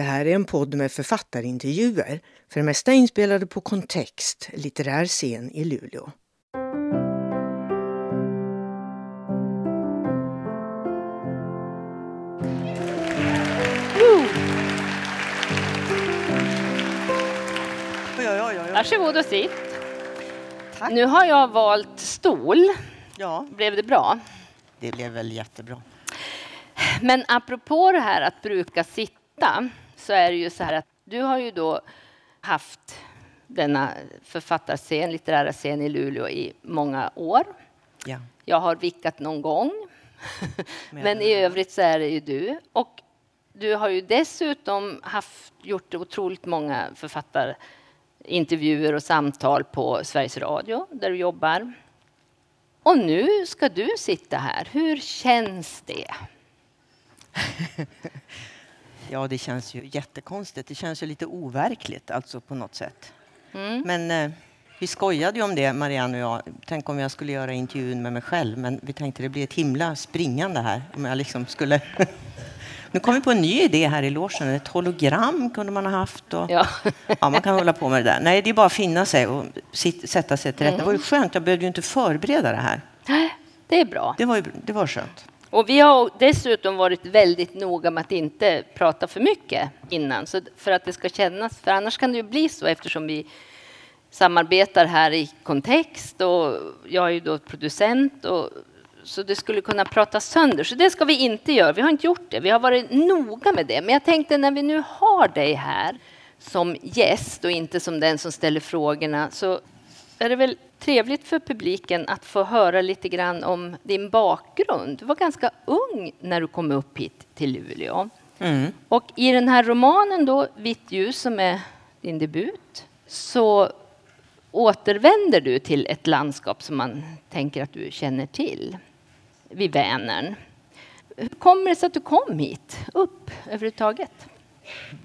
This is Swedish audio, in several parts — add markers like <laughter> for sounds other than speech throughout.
Det här är en podd med författarintervjuer, för det mesta inspelade på Kontext, litterär scen i Luleå. Varsågod och sitt. Tack. Nu har jag valt stol. Ja, Blev det bra? det blev väl jättebra. Men apropå det här att bruka sitta så är det ju så här att du har ju då haft denna författarscen, litterära scen i Luleå i många år. Ja. Jag har vickat någon gång. <laughs> Men i övrigt så är det ju du. Och du har ju dessutom haft, gjort otroligt många författarintervjuer och samtal på Sveriges Radio där du jobbar. Och nu ska du sitta här. Hur känns det? <laughs> ja, det känns ju jättekonstigt. Det känns ju lite overkligt alltså på något sätt. Mm. Men eh, vi skojade ju om det, Marianne och jag. Tänk om jag skulle göra intervjun med mig själv. Men vi tänkte det blir ett himla springande här. Om jag liksom skulle... <laughs> nu kom vi på en ny idé här i logen. Ett hologram kunde man ha haft. Och... Ja. Ja, man kan hålla på med det där. Nej, det är bara att finna sig och sit- sätta sig till rätta. Det var ju Mm. skönt. Jag behövde ju inte förbereda det här. Det är bra. Det var, ju, det var skönt. Och vi har dessutom varit väldigt noga med att inte prata för mycket innan, så för att det ska kännas, för annars kan det ju bli så eftersom vi samarbetar här i kontext och jag är ju då producent och så det skulle kunna prata sönder. Så det ska vi inte göra. Vi har inte gjort det. Vi har varit noga med det. Men jag tänkte när vi nu har dig här som gäst och inte som den som ställer frågorna så är det väl trevligt för publiken att få höra lite grann om din bakgrund. Du var ganska ung när du kom upp hit till Luleå. Mm. Och i den här romanen då, Vitt ljus, som är din debut, så återvänder du till ett landskap som man tänker att du känner till, vid Vänern. Hur kommer det sig att du kom hit upp överhuvudtaget?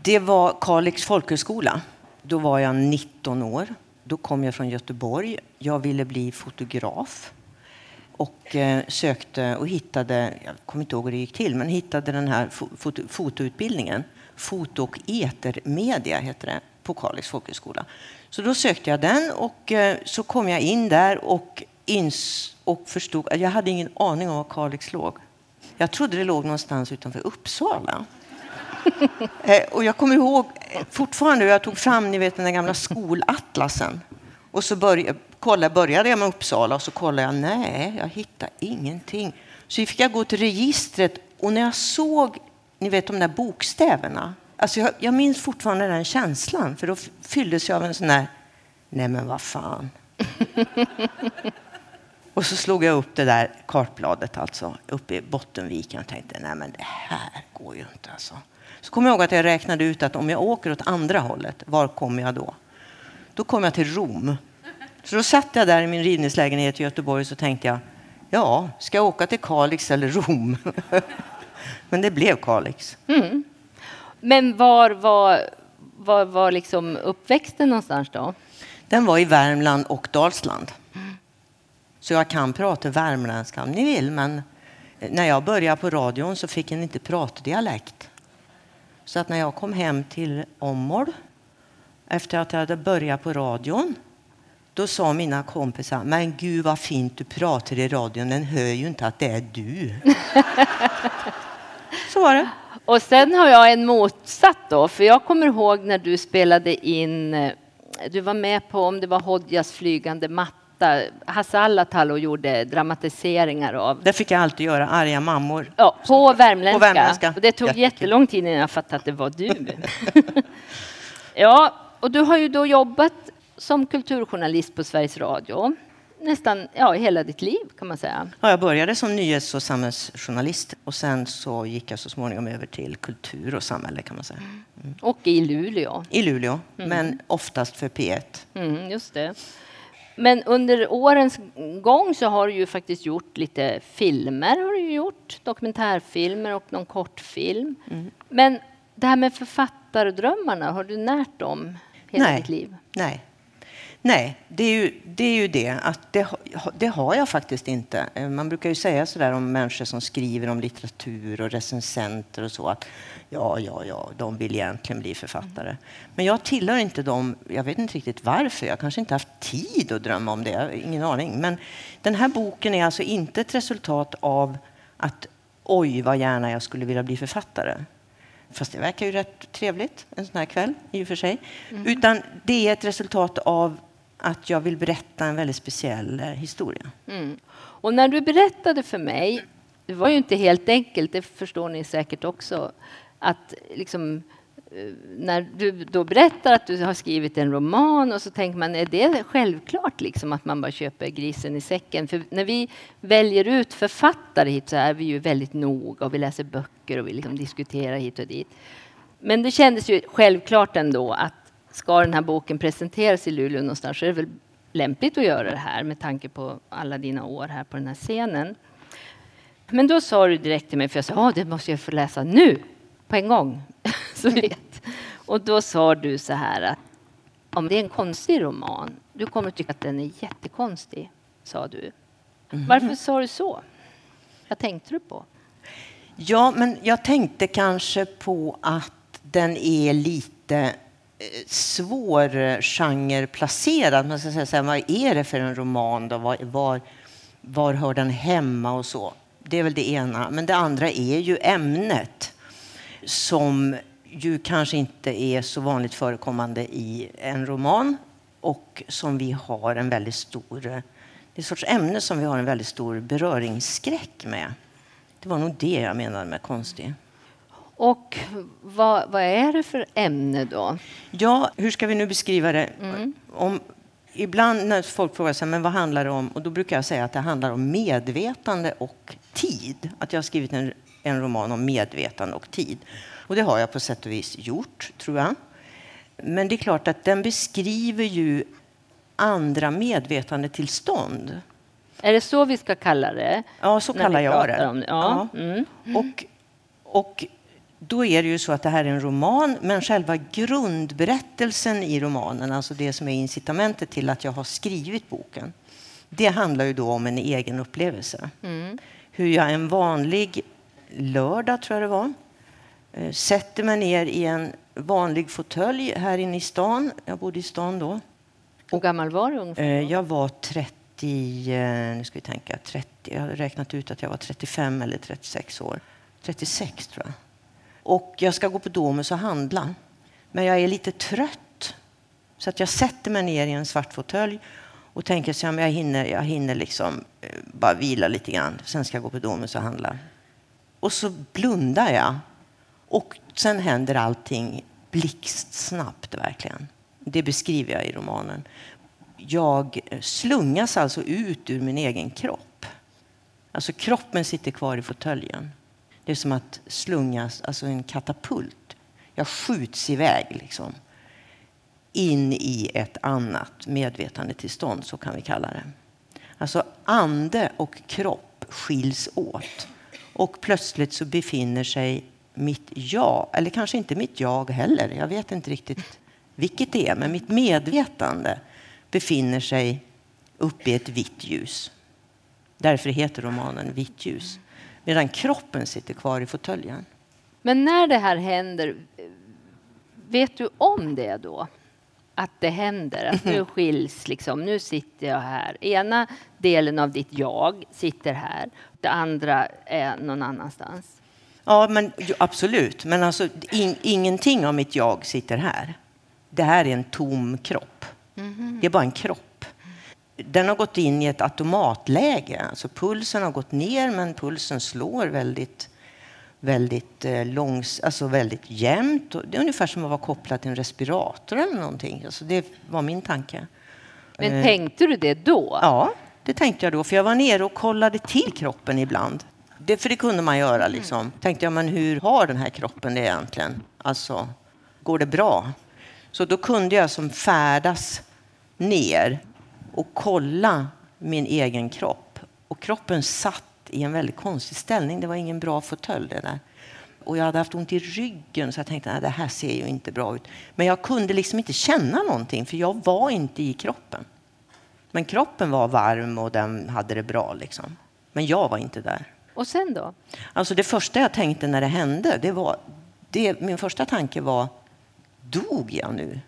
Det var Kalix folkhögskola. Då var jag 19 år. Då kom jag från Göteborg. Jag ville bli fotograf och eh, sökte och hittade, jag kommer inte ihåg hur det gick till, men hittade den här foto, fotoutbildningen. Foto och etermedia heter det på Kalix folkhögskola. Så då sökte jag den och eh, så kom jag in där och, ins, och förstod, jag hade ingen aning om var Kalix låg. Jag trodde det låg någonstans utanför Uppsala. <laughs> Eh, och jag kommer ihåg eh, fortfarande hur jag tog fram ni vet, den där gamla skolatlasen. Och så började, kollade, började jag med Uppsala och så kollade jag, nej, jag hittade ingenting. Så fick jag gå till registret och när jag såg, ni vet de där bokstäverna. Alltså jag, jag minns fortfarande den känslan, för då fylldes jag av en sån där, nej men vad fan. <laughs> Och så slog jag upp det där kartbladet alltså, uppe i Bottenviken och tänkte, nej men det här går ju inte alltså. Så kom jag ihåg att jag räknade ut att om jag åker åt andra hållet, var kommer jag då? Då kom jag till Rom. Så då satt jag där i min rivningslägenhet i Göteborg och så tänkte jag, ja, ska jag åka till Kalix eller Rom? <laughs> men det blev Kalix. Men var var, var, var liksom uppväxten någonstans då? Den var i Värmland och Dalsland. Så jag kan prata värmländska om ni vill, men när jag började på radion så fick jag inte prata dialekt. Så att när jag kom hem till Åmål efter att jag hade börjat på radion då sa mina kompisar, men gud vad fint du pratar i radion, den hör ju inte att det är du. <laughs> så var det. Och sen har jag en motsatt då, för jag kommer ihåg när du spelade in, eh, du var med på om det var Hodjas flygande matta, Hasse Alatalo gjorde dramatiseringar av. Det fick jag alltid göra, arga mammor. Ja, på värmländska. På värmländska. Och det tog Jättekul. jättelång tid innan jag fattade att det var du. <laughs> ja, och du har ju då jobbat som kulturjournalist på Sveriges Radio nästan ja, hela ditt liv kan man säga. Ja, jag började som nyhets och samhällsjournalist och sen så gick jag så småningom över till kultur och samhälle kan man säga. Och i Luleå. I Luleå, men oftast för P1. Mm, just det. Men under årens gång så har du ju faktiskt gjort lite filmer, har du gjort. dokumentärfilmer och någon kortfilm. Men det här med författardrömmarna, har du närt dem hela Nej. ditt liv? Nej. Nej, det är ju det, är ju det att det, det har jag faktiskt inte. Eh, man brukar ju säga sådär om människor som skriver om litteratur och recensenter och så att ja, ja, ja, de vill egentligen bli författare. Men jag tillhör inte dem. Jag vet inte riktigt varför. Jag kanske inte haft tid att drömma om det. Ingen aning. Men den här boken är alltså inte ett resultat av att oj, vad gärna jag skulle vilja bli författare. Fast det verkar ju rätt trevligt en sån här kväll i och för sig. Mm. Utan det är ett resultat av att jag vill berätta en väldigt speciell eh, historia. Mm. Och när du berättade för mig, det var ju inte helt enkelt, det förstår ni säkert också, att liksom eh, när du då berättar att du har skrivit en roman och så tänker man, är det självklart liksom att man bara köper grisen i säcken? För när vi väljer ut författare hit så är vi ju väldigt noga och vi läser böcker och vi liksom diskuterar hit och dit. Men det kändes ju självklart ändå att ska den här boken presenteras i Luleå någonstans så är det väl lämpligt att göra det här med tanke på alla dina år här på den här scenen. Men då sa du direkt till mig, för jag sa, det måste jag få läsa nu, på en gång. <laughs> så vet. Och då sa du så här att om det är en konstig roman, du kommer att tycka att den är jättekonstig, sa du. Mm. Varför sa du så? Vad tänkte du på? Ja, men jag tänkte kanske på att den är lite svår eh, genreplacerad. Man ska säga så här, vad är det för en roman? Då? Var, var, var hör den hemma och så? Det är väl det ena. Men det andra är ju ämnet som ju kanske inte är så vanligt förekommande i en roman och som vi har en väldigt stor... Eh, det är ett sorts ämne som vi har en väldigt stor beröringsskräck med. Det var nog det jag menade med konstig. Och vad, vad, är det för ämne då? Ja, hur ska vi nu beskriva det? Mm. Om, ibland när folk frågar sig men vad handlar det om, och då brukar jag säga att det handlar om medvetande och tid. Att jag har skrivit en, en roman om medvetande och tid. Och det har jag på sätt och vis gjort, tror jag. Men det är klart att den beskriver ju andra medvetandetillstånd. Är det så vi ska kalla det? Ja, så kallar jag det. Ja. ja. Mm. Och, och då är det ju så att det här är en roman, men själva grundberättelsen i romanen, alltså det som är incitamentet till att jag har skrivit boken, det handlar ju då om en egen upplevelse. Mm. Hur jag en vanlig lördag, tror jag det var, Eh, sätter mig ner i en vanlig fåtölj här inne i stan. Jag bodde i stan då. Hur gammal var du ungefär? Eh, jag var 30, eh, nu ska vi tänka, 30, jag har räknat ut att jag var 35 eller 36 år. 36 tror jag. Och jag ska gå på Domus och handla. Men jag är lite trött. Så att jag sätter mig ner i en svart fåtölj och tänker att jag hinner, jag hinner liksom eh, bara vila lite grann. Sen ska jag gå på Domus och handla. Och så blundar jag och sen händer allting blixtsnabbt verkligen. Det beskriver jag i romanen. Jag slungas alltså ut ur min egen kropp. Alltså kroppen sitter kvar i fåtöljen. Det är som att slungas, alltså en katapult. Jag skjuts iväg liksom. In i ett annat medvetandetillstånd, så kan vi kalla det. Alltså ande och kropp skiljs åt. Och plötsligt så befinner sig mitt jag, eller kanske inte mitt jag heller, jag vet inte riktigt vilket det är, men mitt medvetande befinner sig uppe i ett vitt ljus. Därför heter romanen Vitt ljus. Medan kroppen sitter kvar i fåtöljen. Men när det här händer, vet du om det då? Att det händer, att nu <laughs> skiljs liksom, nu sitter jag här. Ena delen av ditt jag sitter här, det andra är någon annanstans. Ja, men, absolut. Men alltså, in, ingenting av mitt jag sitter här. Det här är en tom kropp. Mm. Det är bara en kropp. Den har gått in i ett automatläge. Alltså pulsen har gått ner, men pulsen slår väldigt, väldigt, eh, långs, alltså väldigt jämnt. Det är ungefär som att vara kopplad till en respirator eller någonting. Alltså det var min tanke. Men eh, tänkte du det då? Ja, det tänkte jag då. För jag var nere och kollade till kroppen ibland. Det, för det kunde man göra. Liksom. Mm. Tänkte jag, men hur har den här kroppen det egentligen? Alltså, går det bra? Så då kunde jag som färdas ner och kolla min egen kropp. Och kroppen satt i en väldigt konstig ställning. Det var ingen bra fåtölj det där. och jag hade haft ont i ryggen så jag tänkte att det här ser ju inte bra ut. Men jag kunde liksom inte känna någonting för jag var inte i kroppen. Men kroppen var varm och den hade det bra liksom. Men jag var inte där. Och sen då? Alltså det första jag tänkte när det hände, det var, det, min första tanke var, dog jag nu?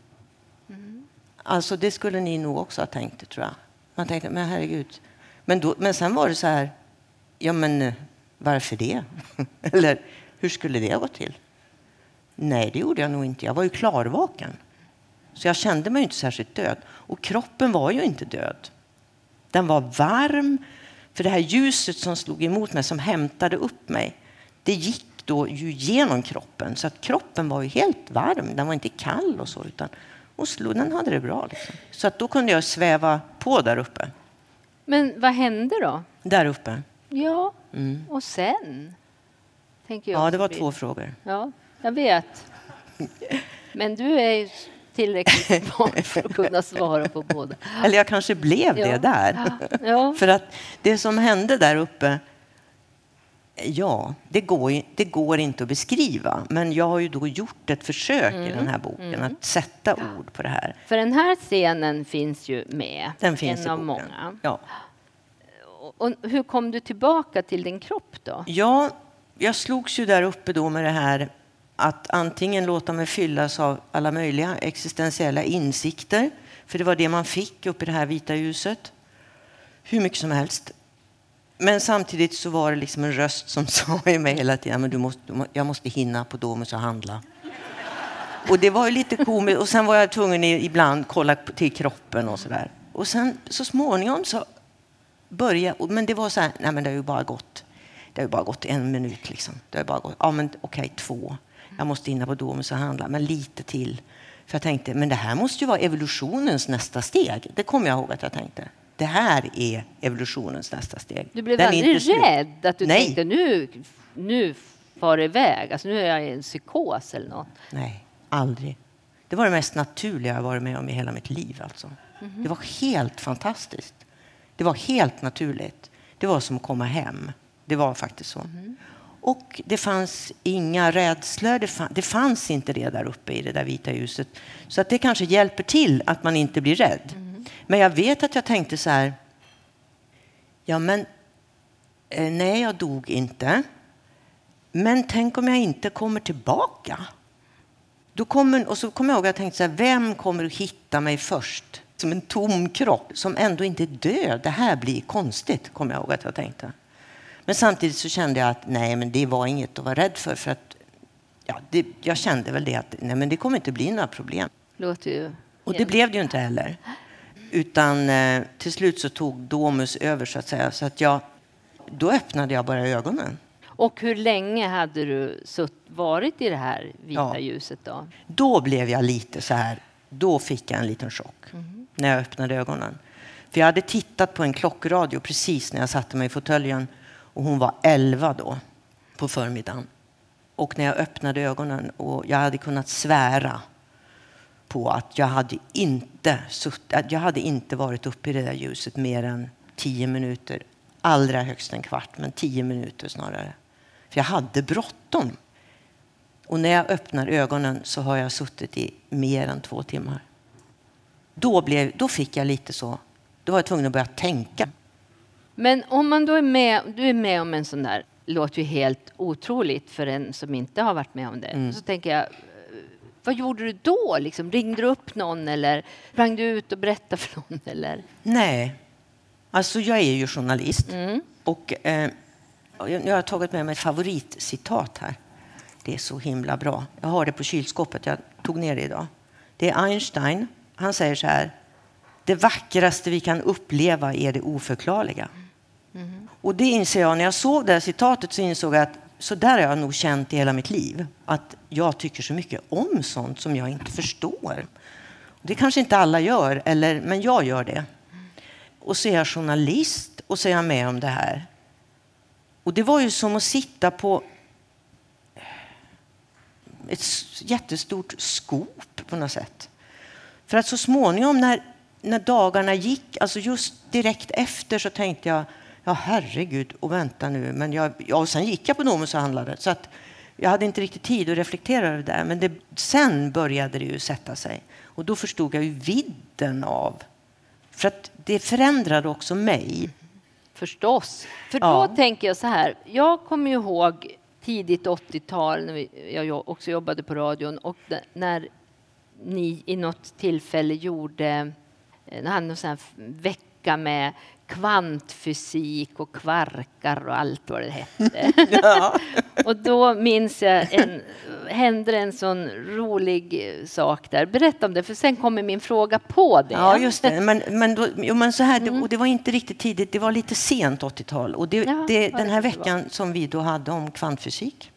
Alltså det skulle ni nog också ha tänkt, tror jag. Man tänkte, men herregud. Men, då, men sen var det så här, ja men eh, varför det? <laughs> Eller hur skulle det gå till? Nej, det gjorde jag nog inte. Jag var ju klarvaken. Så jag kände mig inte särskilt död. Och kroppen var ju inte död. Den var varm, för det här ljuset som slog emot mig, som hämtade upp mig, det gick då ju genom kroppen. Så att kroppen var ju helt varm. Den var inte kall och så, utan och slog, den hade det bra. Liksom. Så att då kunde jag sväva på där uppe. Men vad hände då? Där uppe. Ja, mm. och sen? Tänker jag ja, det var två frågor. Ja, jag vet. Men du är tillräckligt <laughs> smart för att kunna svara på båda. Eller jag kanske blev det ja. där. Ja. <laughs> för att det som hände där uppe, ja, det går, det går inte att beskriva. Men jag har ju då gjort ett försök mm. i den här boken mm. att sätta ord på det här. För den här scenen finns ju med. Den finns en av många. Ja. Och hur kom du tillbaka till din kropp då? Ja, jag slogs ju där uppe då med det här att antingen låta mig fyllas av alla möjliga existentiella insikter, för det var det man fick uppe i det här vita huset, hur mycket som helst. Men samtidigt så var det liksom en röst som <laughs> sa i mig hela tiden men du måste, jag måste hinna på Domus och handla. Och det var ju lite komiskt. Och sen var jag tvungen ibland kolla till kroppen och sådär. Och sen så småningom så började, men det var så här, nej men det har ju bara gått, det har ju bara gått en minut liksom. Det har bara gått, ja men okej okay, två. Jag måste hinna på Domus och handla, men lite till. För jag tänkte, men det här måste ju vara evolutionens nästa steg. Det kommer jag ihåg att jag tänkte. Det här är evolutionens nästa steg. Du blev aldrig rädd att du Nej. tänkte nu, nu far iväg, alltså nu är jag i en psykos eller något? Nej, aldrig. Det var det mest naturliga jag varit med om i hela mitt liv. Alltså. Mm -hmm. Det var helt fantastiskt. Det var helt naturligt. Det var som att komma hem. Det var faktiskt så. Mm. Och det fanns inga rädslor. Det, fann, det, fanns inte det där uppe i det där vita huset. Så att det kanske hjälper till att man inte blir rädd. Mm. Men jag vet att jag tänkte så här. Ja, men eh, nej, jag dog inte. Men tänk om jag inte kommer tillbaka? Då kommer, och så kommer jag ihåg att jag tänkte så här, vem kommer att hitta mig först? Som en tom kropp som ändå inte är död. Det här blir konstigt, kommer jag ihåg att jag tänkte. Men samtidigt så kände jag att nej, men det var inget att vara rädd för. för att, ja, det, jag kände väl det att nej, men det kommer inte bli några problem. Låter ju... Och det blev det ju inte heller. Utan eh, till slut så tog Domus över så att säga. Så att jag, då öppnade jag bara ögonen. Och hur länge hade du varit i det här vita ja. ljuset då? Då blev jag lite så här, då fick jag en liten chock mm. när jag öppnade ögonen. För jag hade tittat på en klockradio precis när jag satte mig i fåtöljen och hon var 11 då på förmiddagen. Och när jag öppnade ögonen och jag hade kunnat svära på att jag hade inte, att jag hade inte varit uppe i det där ljuset mer än tio minuter. Allra högst en kvart, men tio minuter snarare. För jag hade bråttom. Och när jag öppnar ögonen så har jag suttit i mer än två timmar. Då, blev, då fick jag lite så, då var jag tvungen att börja tänka. Men om man då är med, du är med om en sån där, låter ju helt otroligt för en som inte har varit med om det. Mm. Så tänker jag, vad gjorde du då? Liksom, ringde du upp någon eller sprang du ut och berättade för någon? Eller? Nej, alltså jag är ju journalist mm. och eh, jag har tagit med mig ett favoritcitat här. Det är så himla bra. Jag har det på kylskåpet. Jag tog ner det idag. Det är Einstein. Han säger så här. Det vackraste vi kan uppleva är det oförklarliga. Mm. Och det inser jag, när jag såg det här citatet så insåg jag att så där har jag nog känt i hela mitt liv. Att jag tycker så mycket om sånt som jag inte förstår. Det kanske inte alla gör, eller, men jag gör det. Och så är jag journalist och så är jag med om det här. Och det var ju som att sitta på ett jättestort skop på något sätt. För att så småningom när, när dagarna gick, alltså just direkt efter så tänkte jag ja herregud, och vänta nu. Men jag, ja, och sen gick jag på Domus och handlade. Så att jag hade inte riktigt tid att reflektera över det där, men det, sen började det ju sätta sig. Och då förstod jag ju vidden av... För att det förändrade också mig. Förstås. För då Ja. tänker jag så här. Jag kommer ju ihåg tidigt 80-tal när jag också jobbade på radion och när ni i något tillfälle gjorde eh, hade någon sån här f- vecka med kvantfysik och kvarkar och allt vad det hette. <laughs> och då minns jag en, hände en sån rolig sak där. Berätta om det, för sen kommer min fråga på det. Ja, just det. Men, men, då, jo, men så här, det, och det var inte riktigt tidigt, det var lite sent 80-tal. Och det, Ja, det, den här det var. veckan som vi då hade om kvantfysik,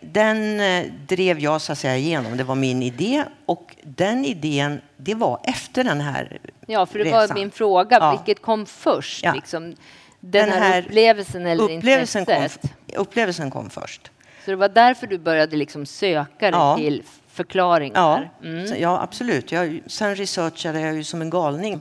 den eh, drev jag så att säga igenom. Det var min idé och den idén, det var efter den här Ja, för det var resan. min fråga. Ja. Vilket kom först? Ja. Liksom, den, Den här, upplevelsen eller upplevelsen kom, intresset? upplevelsen kom först. Så det var därför du började liksom söka dig Ja. till Ja, förklaringar? så- ja absolut. Jag, sen researchade jag ju som en galning.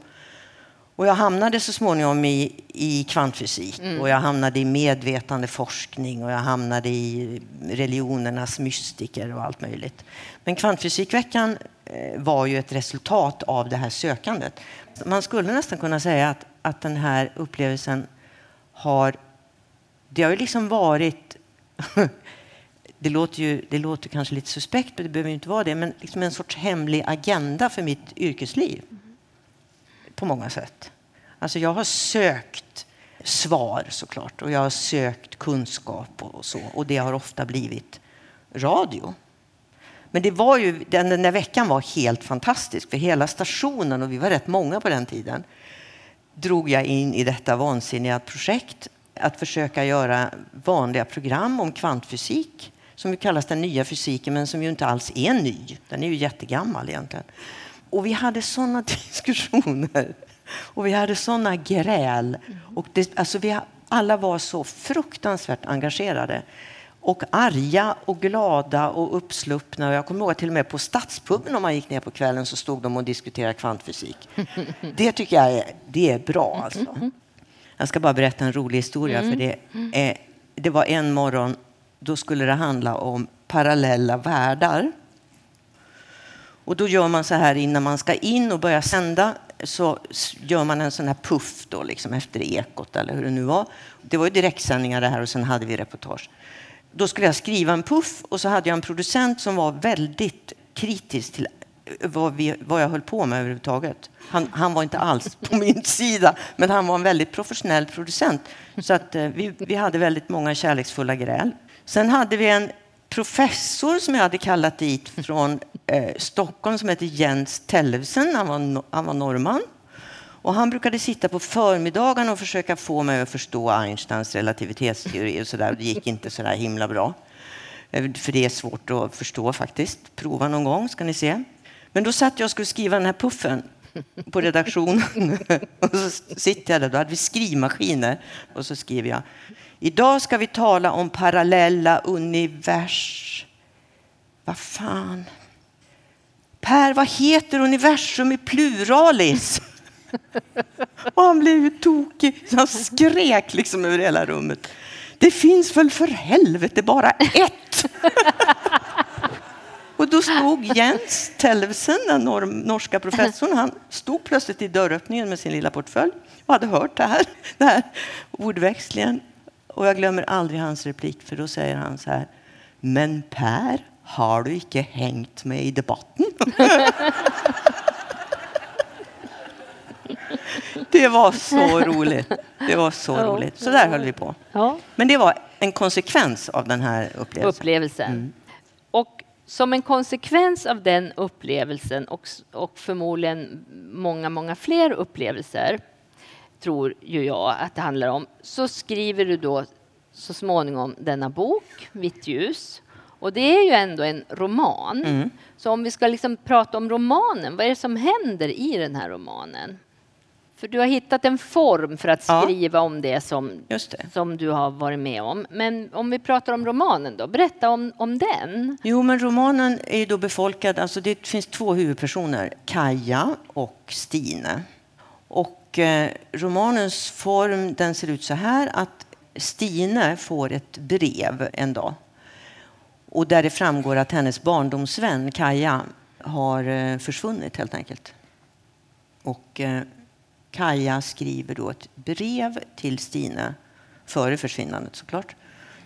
Och jag hamnade så småningom i, i kvantfysik och jag hamnade i medvetandeforskning och jag hamnade i religionernas mystiker och allt möjligt. Men kvantfysikveckan Eh, var ju ett resultat av det här sökandet. Man skulle nästan kunna säga att, att den här upplevelsen har... Det har ju liksom varit... <laughs> Det låter, ju, det låter kanske lite suspekt, men det behöver ju inte vara det. Men liksom en sorts hemlig agenda för mitt yrkesliv. På många sätt. Alltså jag har sökt svar såklart. Och jag har sökt kunskap och så. Och det har ofta blivit radio. Men det var ju, den, den där veckan var helt fantastisk. För hela stationen, och vi var rätt många på den tiden, drog jag in i detta vansinniga projekt att försöka göra vanliga program om kvantfysik som ju kallas den nya fysiken men som ju inte alls är ny. Den är ju jättegammal egentligen. Och vi hade sådana <laughs> diskussioner och vi hade sådana gräl. Och det, alltså vi, alla var så fruktansvärt engagerade och arga och glada och uppsluppna. Jag kommer ihåg att till och med på Stadspuben om man gick ner på kvällen så stod de och diskuterade kvantfysik. <laughs> Det tycker jag är, det är bra alltså. Jag ska bara berätta en rolig historia. För det, är, det var en morgon, då skulle det handla om parallella världar. Och då gör man så här innan man ska in och börja sända så gör man en sån här puff då, liksom efter ekot eller hur det nu var. Det var ju direktsändningar det här och sen hade vi reportage. Då skulle jag skriva en puff och så hade jag en producent som var väldigt kritisk till eh, vad, vi, vad jag höll på med överhuvudtaget. Han, han var inte alls på <laughs> min sida, men han var en väldigt professionell producent. Så att, eh, vi, vi hade väldigt många kärleksfulla gräl. Sen hade vi en professor som jag hade kallat dit från eh, Stockholm som heter Jens Tellefsen. Han var, han var norrman. Och han brukade sitta på förmiddagen och försöka få mig att förstå Einsteins relativitetsteori och sådär. Det gick inte så där himla bra. Eh, för det är svårt att förstå faktiskt. Prova någon gång ska ni se. Men då satt jag och skulle skriva den här puffen på redaktionen. <laughs> och så sitter jag där, då hade vi skrivmaskiner. Och så skriver jag. Idag ska vi tala om parallella univers... Vad fan? Per, vad heter universum i pluralis? Och han blev ju tokig. Så han skrek liksom över hela rummet. Det finns väl för helvete bara ett? <laughs> Och då stod Jens Tellefsen, den nor norska professorn, han stod plötsligt i dörröppningen med sin lilla portfölj och hade hört det här, det här ordväxlingen. Och jag glömmer aldrig hans replik, för då säger han så här. Men Per, har du inte hängt med i debatten? <laughs> Det var så roligt. Det var så Ja. roligt. Så där höll vi på. Ja. Men det var en konsekvens av den här upplevelsen. upplevelsen. Mm. Och som en konsekvens av den upplevelsen och, och förmodligen många, många fler upplevelser tror ju jag att det handlar om, så skriver du då så småningom denna bok, Vitt ljus. Och det är ju ändå en roman. Mm. Så om vi ska liksom prata om romanen, vad är det som händer i den här romanen? För du har hittat en form för att Ja. skriva om det som, det. som du har varit med om. Men om vi pratar om romanen då, berätta om, om den. Jo, men romanen är då befolkad, alltså det finns två huvudpersoner, Kaja och Stine. Och eh, romanens form, den ser ut så här att Stine får ett brev en dag. Och där det framgår att hennes barndomsvän Kaja har eh, försvunnit helt enkelt. Och eh, Kaja skriver då ett brev till Stine före försvinnandet såklart.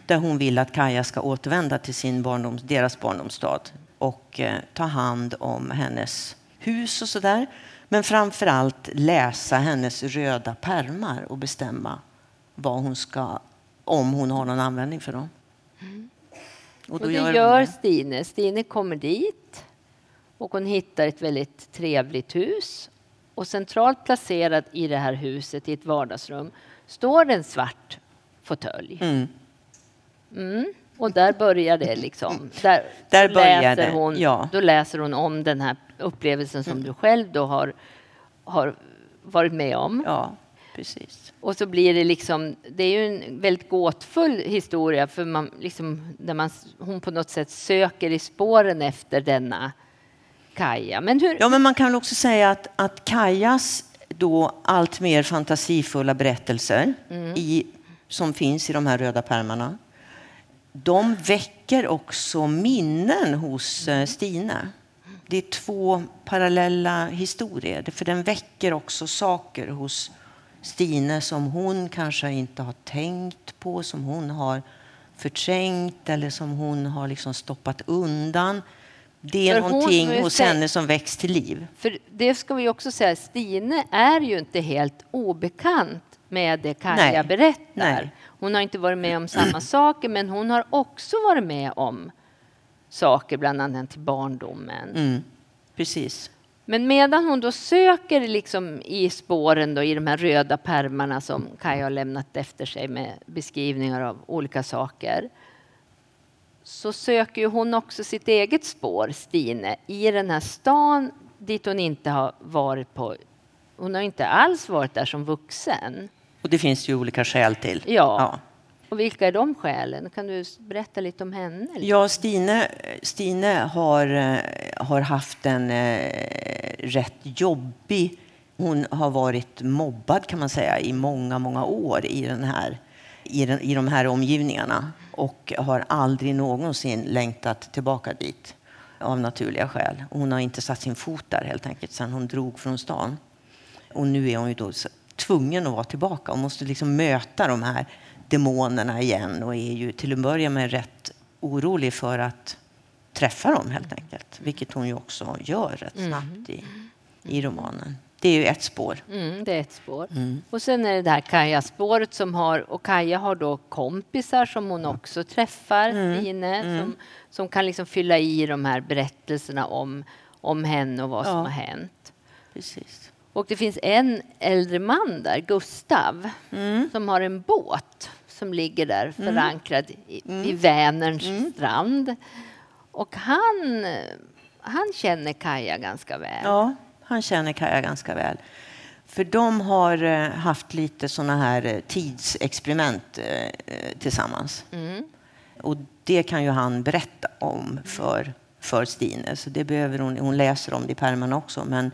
Där hon vill att Kaja ska återvända till sin barndoms, deras barndomsstad och eh, ta hand om hennes hus och sådär. Men framför allt läsa hennes röda permar och bestämma vad hon ska, om hon har någon användning för dem. Mm. Och, och det gör, gör det. Stine. Stine kommer dit och hon hittar ett väldigt trevligt hus. Och centralt placerad i det här huset, i ett vardagsrum, står en svart fåtölj. Mm. Mm. Och där börjar det liksom. Där, där läser hon, ja. Då läser hon om den här upplevelsen som mm. du själv då har, har varit med om. Ja, precis. Och så blir det liksom, det är ju en väldigt gåtfull historia för man liksom, där man, hon på något sätt söker i spåren efter denna Kaja. Men hur... Ja, men man kan också säga att, att Kajas då allt mer fantasifulla berättelser mm. i, som finns i de här röda pärmarna de väcker också minnen hos eh, Stina. Det är två parallella historier, för den väcker också saker hos Stine som hon kanske inte har tänkt på, som hon har förträngt eller som hon har liksom stoppat undan. Det är för någonting hon, hos henne som väcks till liv. För det ska vi också säga, Stine är ju inte helt obekant med det Kaja Nej. berättar. Nej. Hon har inte varit med om samma <clears throat> saker, men hon har också varit med om saker, bland annat till barndomen. Mm, precis. Men medan hon då söker liksom i spåren då, i de här röda pärmarna som Kaj har lämnat efter sig med beskrivningar av olika saker så söker hon också sitt eget spår, Stine, i den här stan dit hon inte har varit på. Hon har inte alls varit där som vuxen. Och det finns ju olika skäl till. Ja. ja. Och vilka är de skälen? Kan du berätta lite om henne? Ja, Stine, Stine har, eh, har haft en eh, rätt jobbig... Hon har varit mobbad kan man säga i många, många år i, den här, i, den, i de här omgivningarna och har aldrig någonsin längtat tillbaka dit av naturliga skäl. Hon har inte satt sin fot där helt enkelt sedan hon drog från stan. Och nu är hon ju då tvungen att vara tillbaka och måste liksom möta de här demonerna igen och är ju till att börja med rätt orolig för att träffa dem helt enkelt. Vilket hon ju också gör rätt mm. snabbt i, i romanen. Det är ju ett spår. Mm, det är ett spår. Mm. Och sen är det det här Kaja-spåret som har, och Kaja har då kompisar som hon också träffar, mm. Stine, mm. som, som kan liksom fylla i de här berättelserna om, om henne och vad ja. som har hänt. Precis. Och det finns en äldre man där, Gustav, mm. som har en båt som ligger där mm. förankrad i, i Vänerns strand. Och han, han känner Kaja ganska väl. Ja, han känner Kaja ganska väl. För de har eh, haft lite såna här eh, tidsexperiment eh, tillsammans. Mm. Och det kan ju han berätta om för, för Stine. Så det behöver hon, hon läser om det i pärmarna också. Men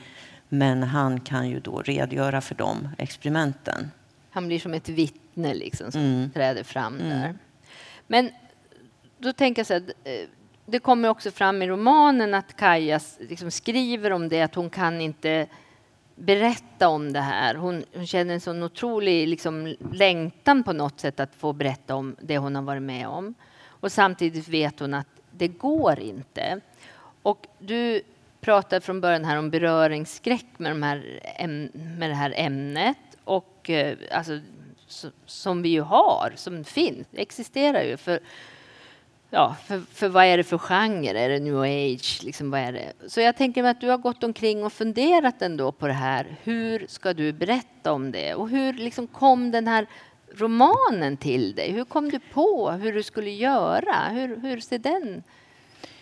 men han kan ju då redogöra för de experimenten. Han blir som ett vittne liksom, som mm. träder fram mm. där. Men då tänker jag så här, det kommer också fram i romanen att Kaja liksom skriver om det, att hon kan inte berätta om det här. Hon, hon känner en sån otrolig liksom, längtan på något sätt att få berätta om det hon har varit med om. Och samtidigt vet hon att det går inte. Och du pratade från början här om beröringsskräck med, de här, med det här ämnet. Och, eh, alltså, som vi ju har, som finns, existerar ju. För, ja, för, för vad är det för genre? Är det new age? Liksom, vad är det? Så jag tänker mig att du har gått omkring och funderat ändå på det här. Hur ska du berätta om det? Och hur liksom kom den här romanen till dig? Hur kom du på hur du skulle göra? Hur, hur ser den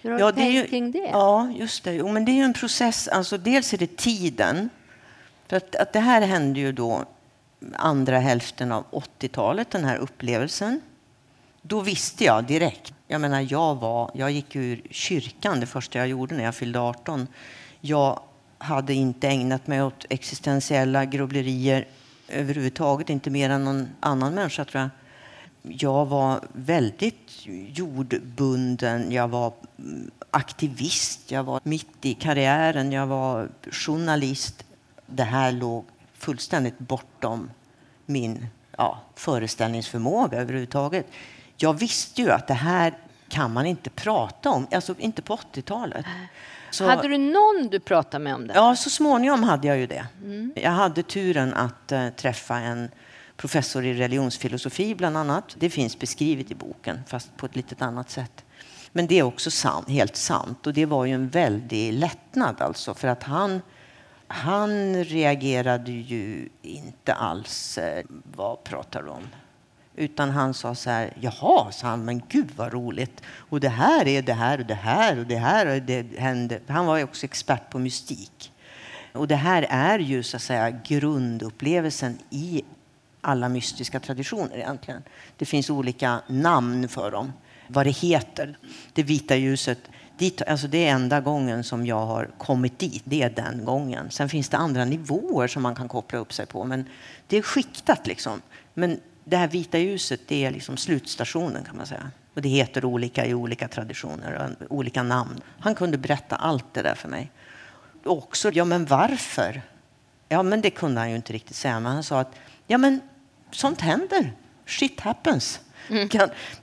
hur har ja, du tänkt ju, kring det? Ja, just det. Jo, men det är ju en process. Alltså, dels är det tiden. För att, att det här hände ju då andra hälften av 80-talet, den här upplevelsen. Då visste jag direkt. Jag menar, jag, var, jag gick ur kyrkan det första jag gjorde när jag fyllde 18. Jag hade inte ägnat mig åt existentiella grubblerier överhuvudtaget, inte mer än någon annan människa tror jag. jag var väldigt jordbunden. Jag var mm, aktivist, jag var mitt i karriären, jag var journalist. Det här låg fullständigt bortom min ja, föreställningsförmåga överhuvudtaget. Jag visste ju att det här kan man inte prata om, alltså inte på 80-talet. Så, hade du någon du pratade med om det? Ja, så småningom hade jag ju det. Mm. Jag hade turen att uh, träffa en professor i religionsfilosofi bland annat. Det finns beskrivet i boken, fast på ett lite annat sätt. Men det är också sant, helt sant. Och det var ju en väldig lättnad alltså, för att han, han reagerade ju inte alls, eh, vad pratar du om? Utan han sa så här, jaha, sa han, men gud vad roligt. Och det här är det här och det här och det här och det hände. Han var ju också expert på mystik. Och det här är ju så att säga grundupplevelsen i alla mystiska traditioner egentligen. Det finns olika namn för dem, vad det heter. Det vita ljuset, dit, alltså det är enda gången som jag har kommit dit. Det är den gången. Sen finns det andra nivåer som man kan koppla upp sig på, men det är skiktat liksom. Men det här vita ljuset, det är liksom slutstationen kan man säga. Och det heter olika i olika traditioner och olika namn. Han kunde berätta allt det där för mig. Och också, ja men varför? Ja men det kunde han ju inte riktigt säga, men han sa att ja men sånt händer. Shit happens. Mm.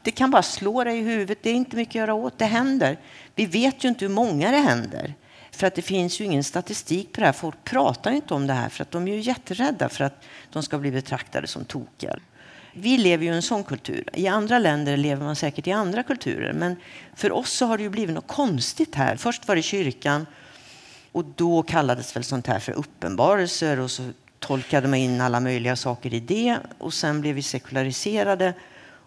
det kan bara slå dig i huvudet. Det är inte mycket att göra åt. Det händer. Vi vet ju inte hur många det händer. För att det finns ju ingen statistik på det här. Folk pratar inte om det här för att de är ju jätterädda för att de ska bli betraktade som tokiga. Vi lever ju i en sån kultur. I andra länder lever man säkert i andra kulturer. Men för oss så har det ju blivit något konstigt här. Först var det kyrkan och då kallades väl sånt här för uppenbarelser och så tolkade man in alla möjliga saker i det och sen blev vi sekulariserade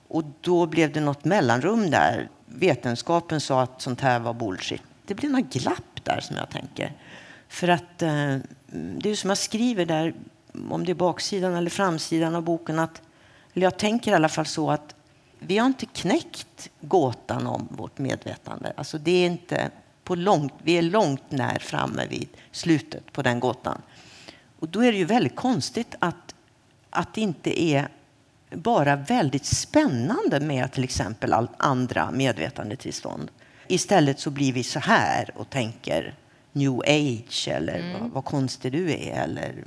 och då blev det något mellanrum där. Vetenskapen sa att sånt här var bullshit. Det blev något glapp där som jag tänker. För att eh, det är som jag skriver där, om det är baksidan eller framsidan av boken, att, eller jag tänker i alla fall så att vi har inte knäckt gåtan om vårt medvetande. Alltså det är inte på långt, vi är långt när framme vid slutet på den gåtan. Och då är det ju väldigt konstigt att, att det inte är bara väldigt spännande med till exempel andra medvetandetillstånd. Istället så blir vi så här och tänker new age eller mm. vad, vad konstig du är eller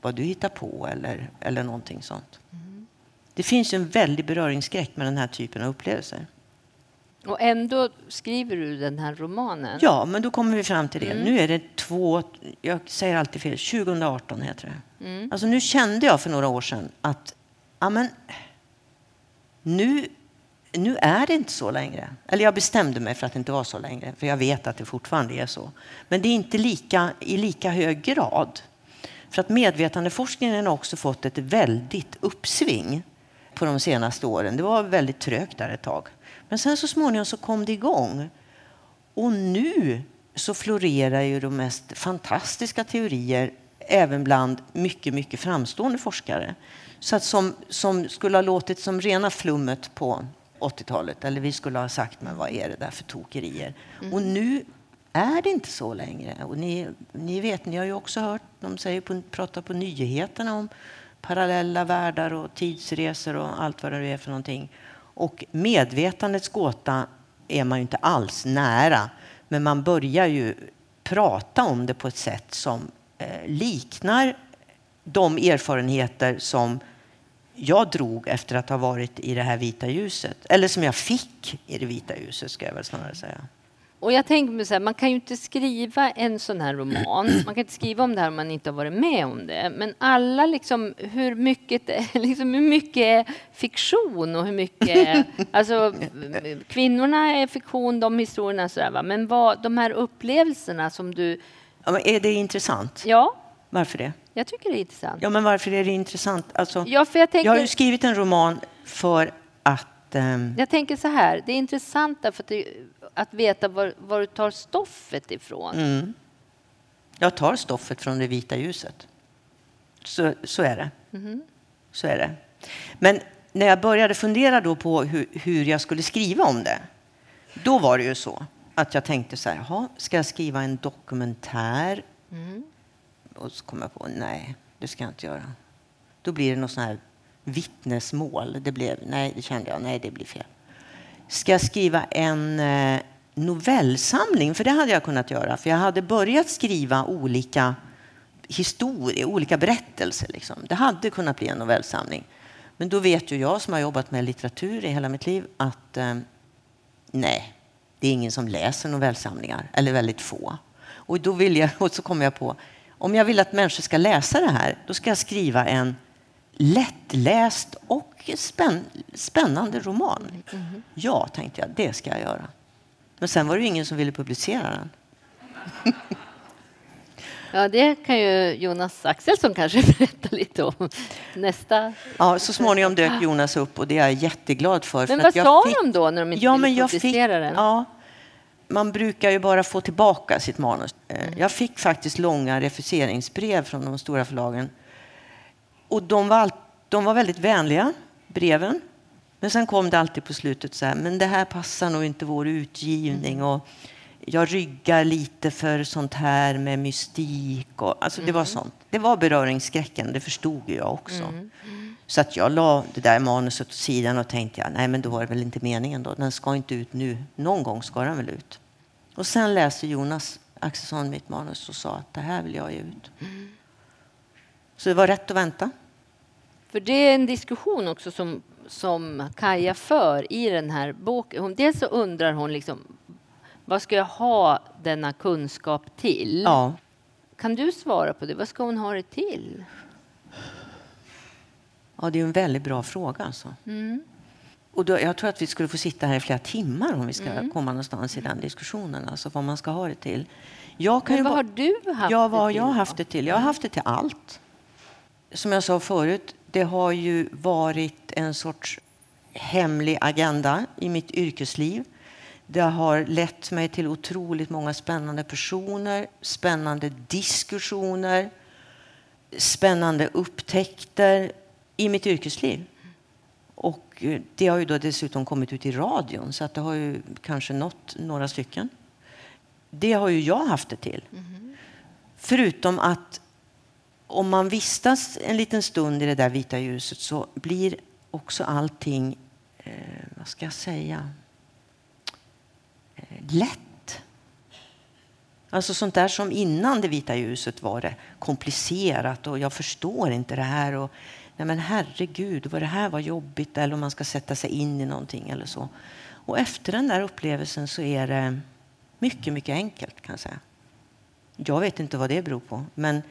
vad du hittar på eller, eller någonting sånt. Mm. Det finns en väldig beröringsskräck med den här typen av upplevelser. Och ändå skriver du den här romanen? Ja, men då kommer vi fram till det. Mm. Nu är det två, jag säger alltid fel, 2018 heter det. Mm. Alltså nu kände jag för några år sedan att amen, nu, nu är det inte så längre. Eller jag bestämde mig för att det inte var så längre, för jag vet att det fortfarande är så. Men det är inte lika, i lika hög grad. För att medvetandeforskningen har också fått ett väldigt uppsving på de senaste åren. Det var väldigt trögt där ett tag. Men sen så småningom så kom det igång. Och nu så florerar ju de mest fantastiska teorier även bland mycket, mycket framstående forskare. Så att som, som skulle ha låtit som rena flummet på 80-talet. Eller vi skulle ha sagt, men vad är det där för tokerier? Mm. Och nu är det inte så längre. Och ni, ni vet, ni har ju också hört, de säger på, pratar på nyheterna om parallella världar och tidsresor och allt vad det är för någonting. Och medvetandets gåta är man ju inte alls nära. Men man börjar ju prata om det på ett sätt som eh, liknar de erfarenheter som jag drog efter att ha varit i det här vita ljuset. Eller som jag fick i det vita ljuset, ska jag väl snarare säga. Och jag tänker mig så här, man kan ju inte skriva en sån här roman. Man kan inte skriva om det här om man inte har varit med om det. Men alla liksom, hur mycket, <laughs> liksom, hur mycket är fiktion och hur mycket... <laughs> alltså, kvinnorna är fiktion, de historierna så där, va? Men vad, de här upplevelserna som du... Ja, är det intressant? Ja. Varför det? Jag tycker det är intressant. Ja, men varför är det intressant? Alltså, ja, för jag, tänker... jag har ju skrivit en roman för att... Um... Jag tänker så här, det är intressant därför att det att veta var, var du tar stoffet ifrån. Mm. Jag tar stoffet från det vita ljuset. Så, så är det. Mm. Så är det. Men när jag började fundera då på hur, hur, jag skulle skriva om det, då var det ju så att jag tänkte så här, ska jag skriva en dokumentär? Mm. Och så kom jag på, nej, det ska jag inte göra. Då blir det något sån här vittnesmål. Det blev, nej, det kände jag, nej, det blir fel. Ska jag skriva en eh, novellsamling? För det hade jag kunnat göra. För jag hade börjat skriva olika historier, olika berättelser. Liksom. Det hade kunnat bli en novellsamling. Men då vet ju jag som har jobbat med litteratur i hela mitt liv att eh, nej, det är ingen som läser novellsamlingar, eller väldigt få. Och då vill jag, <laughs> och så kom jag på, om jag vill att människor ska läsa det här, då ska jag skriva en lättläst och spänn, spännande roman. Mm. Ja, tänkte jag, det ska jag göra. Men sen var det ingen som ville publicera den. <laughs> Ja, det kan ju Jonas Axelsson kanske <laughs> berätta lite om. Nästa. Ja, så småningom dök Jonas upp och det är jag jätteglad för. Men för vad sa fick... de då när de inte ja, ville publicera den? Ja, man brukar ju bara få tillbaka sitt manus. Mm. Jag fick faktiskt långa refuseringsbrev från de stora förlagen. Och de var, de var väldigt vänliga, breven. Men sen kom det alltid på slutet så här, men det här passar nog inte vår utgivning. Och jag ryggar lite för sånt här med mystik. Och, alltså mm. Det var mm. sånt. Det var beröringsskräcken, det förstod jag också. Mm. Så att jag la det där manuset åt sidan och tänkte, nej men då var det väl inte meningen då. Den ska inte ut nu. Någon gång ska den väl ut. Och sen läste Jonas Axelsson mitt manus och sa att det här vill jag ge ut. Mm. Så det var rätt att vänta. För det är en diskussion också som, som Kaja för i den här boken. Hon, dels så undrar hon liksom, vad ska jag ha denna kunskap till? Ja. Kan du svara på det? Vad ska hon ha det till? Ja, det är en väldigt bra fråga. Alltså. Mm. Och då, jag tror att vi skulle få sitta här i flera timmar om vi ska mm. komma någonstans i den diskussionen, alltså vad man ska ha det till. Jag kan Men vad har du haft ja, vad det till? Jag har haft det till? Jag har haft det till allt. Som jag sa förut, det har ju varit en sorts hemlig agenda i mitt yrkesliv. Det har lett mig till otroligt många spännande personer, spännande diskussioner, spännande upptäckter i mitt yrkesliv. Och eh, det har ju då dessutom kommit ut i radion så att det har ju kanske nått några stycken. Det har ju jag haft det till. Mm. Förutom att om man vistas en liten stund i det där vita ljuset så blir också allting, eh, vad ska jag säga, eh, lätt. Alltså sånt där som innan det vita ljuset var det komplicerat och jag förstår inte det här. Och nej men herregud, vad det här var jobbigt eller om man ska sätta sig in i någonting eller så. Och efter den där upplevelsen så är det mycket, mycket enkelt kan jag säga. Jag vet inte vad det beror på, men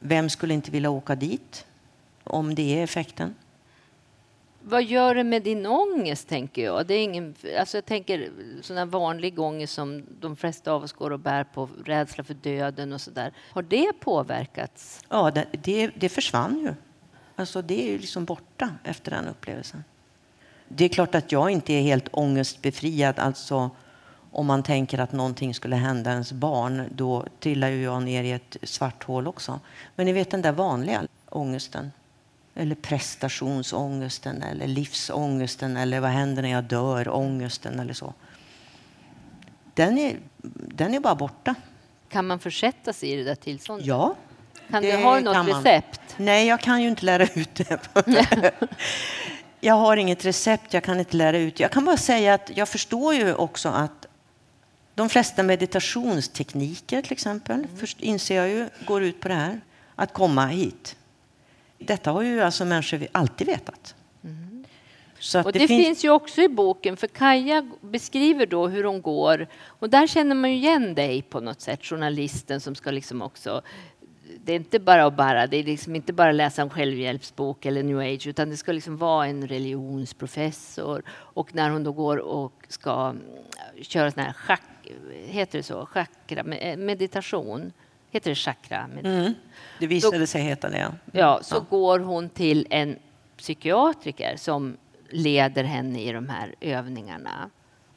vem skulle inte vilja åka dit om det är effekten? Vad gör det med din ångest, tänker jag? Det är ingen, alltså jag tänker sån vanlig ångest som de flesta av oss går och bär på, rädsla för döden och sådär. Har det påverkats? Ja, det, det, det försvann ju. Alltså det är ju liksom borta efter den upplevelsen. Det är klart att jag inte är helt ångestbefriad. Alltså, om man tänker att någonting skulle hända ens barn, då trillar ju jag ner i ett svart hål också. Men ni vet den där vanliga ångesten. Eller prestationsångesten, eller livsångesten, eller vad händer när jag dör? Ångesten eller så. Den är, den är bara borta. Kan man försätta sig i det där tillståndet? Ja, kan du ha något recept? Nej, jag kan ju inte lära ut det. <laughs> jag har inget recept, jag kan inte lära ut. Jag kan bara säga att jag förstår ju också att de flesta meditationstekniker till exempel, mm. först inser jag ju, går ut på det här. Att komma hit. Detta har ju alltså människor alltid vetat. Mm. och det, det finns... finns... ju också i boken, för Kaja beskriver då hur hon går. Och där känner man ju igen dig på något sätt, journalisten som ska liksom också det är inte bara att bara, det är liksom inte bara läsa en självhjälpsbok eller new age, utan det ska liksom vara en religionsprofessor. Och när hon då går och ska mm, köra sån här schack, heter det så, chakra, eh, meditation, heter det chakra? Mm. Det visade då, sig heta det. Ja, så ja. går hon till en psykiatriker som leder henne i de här övningarna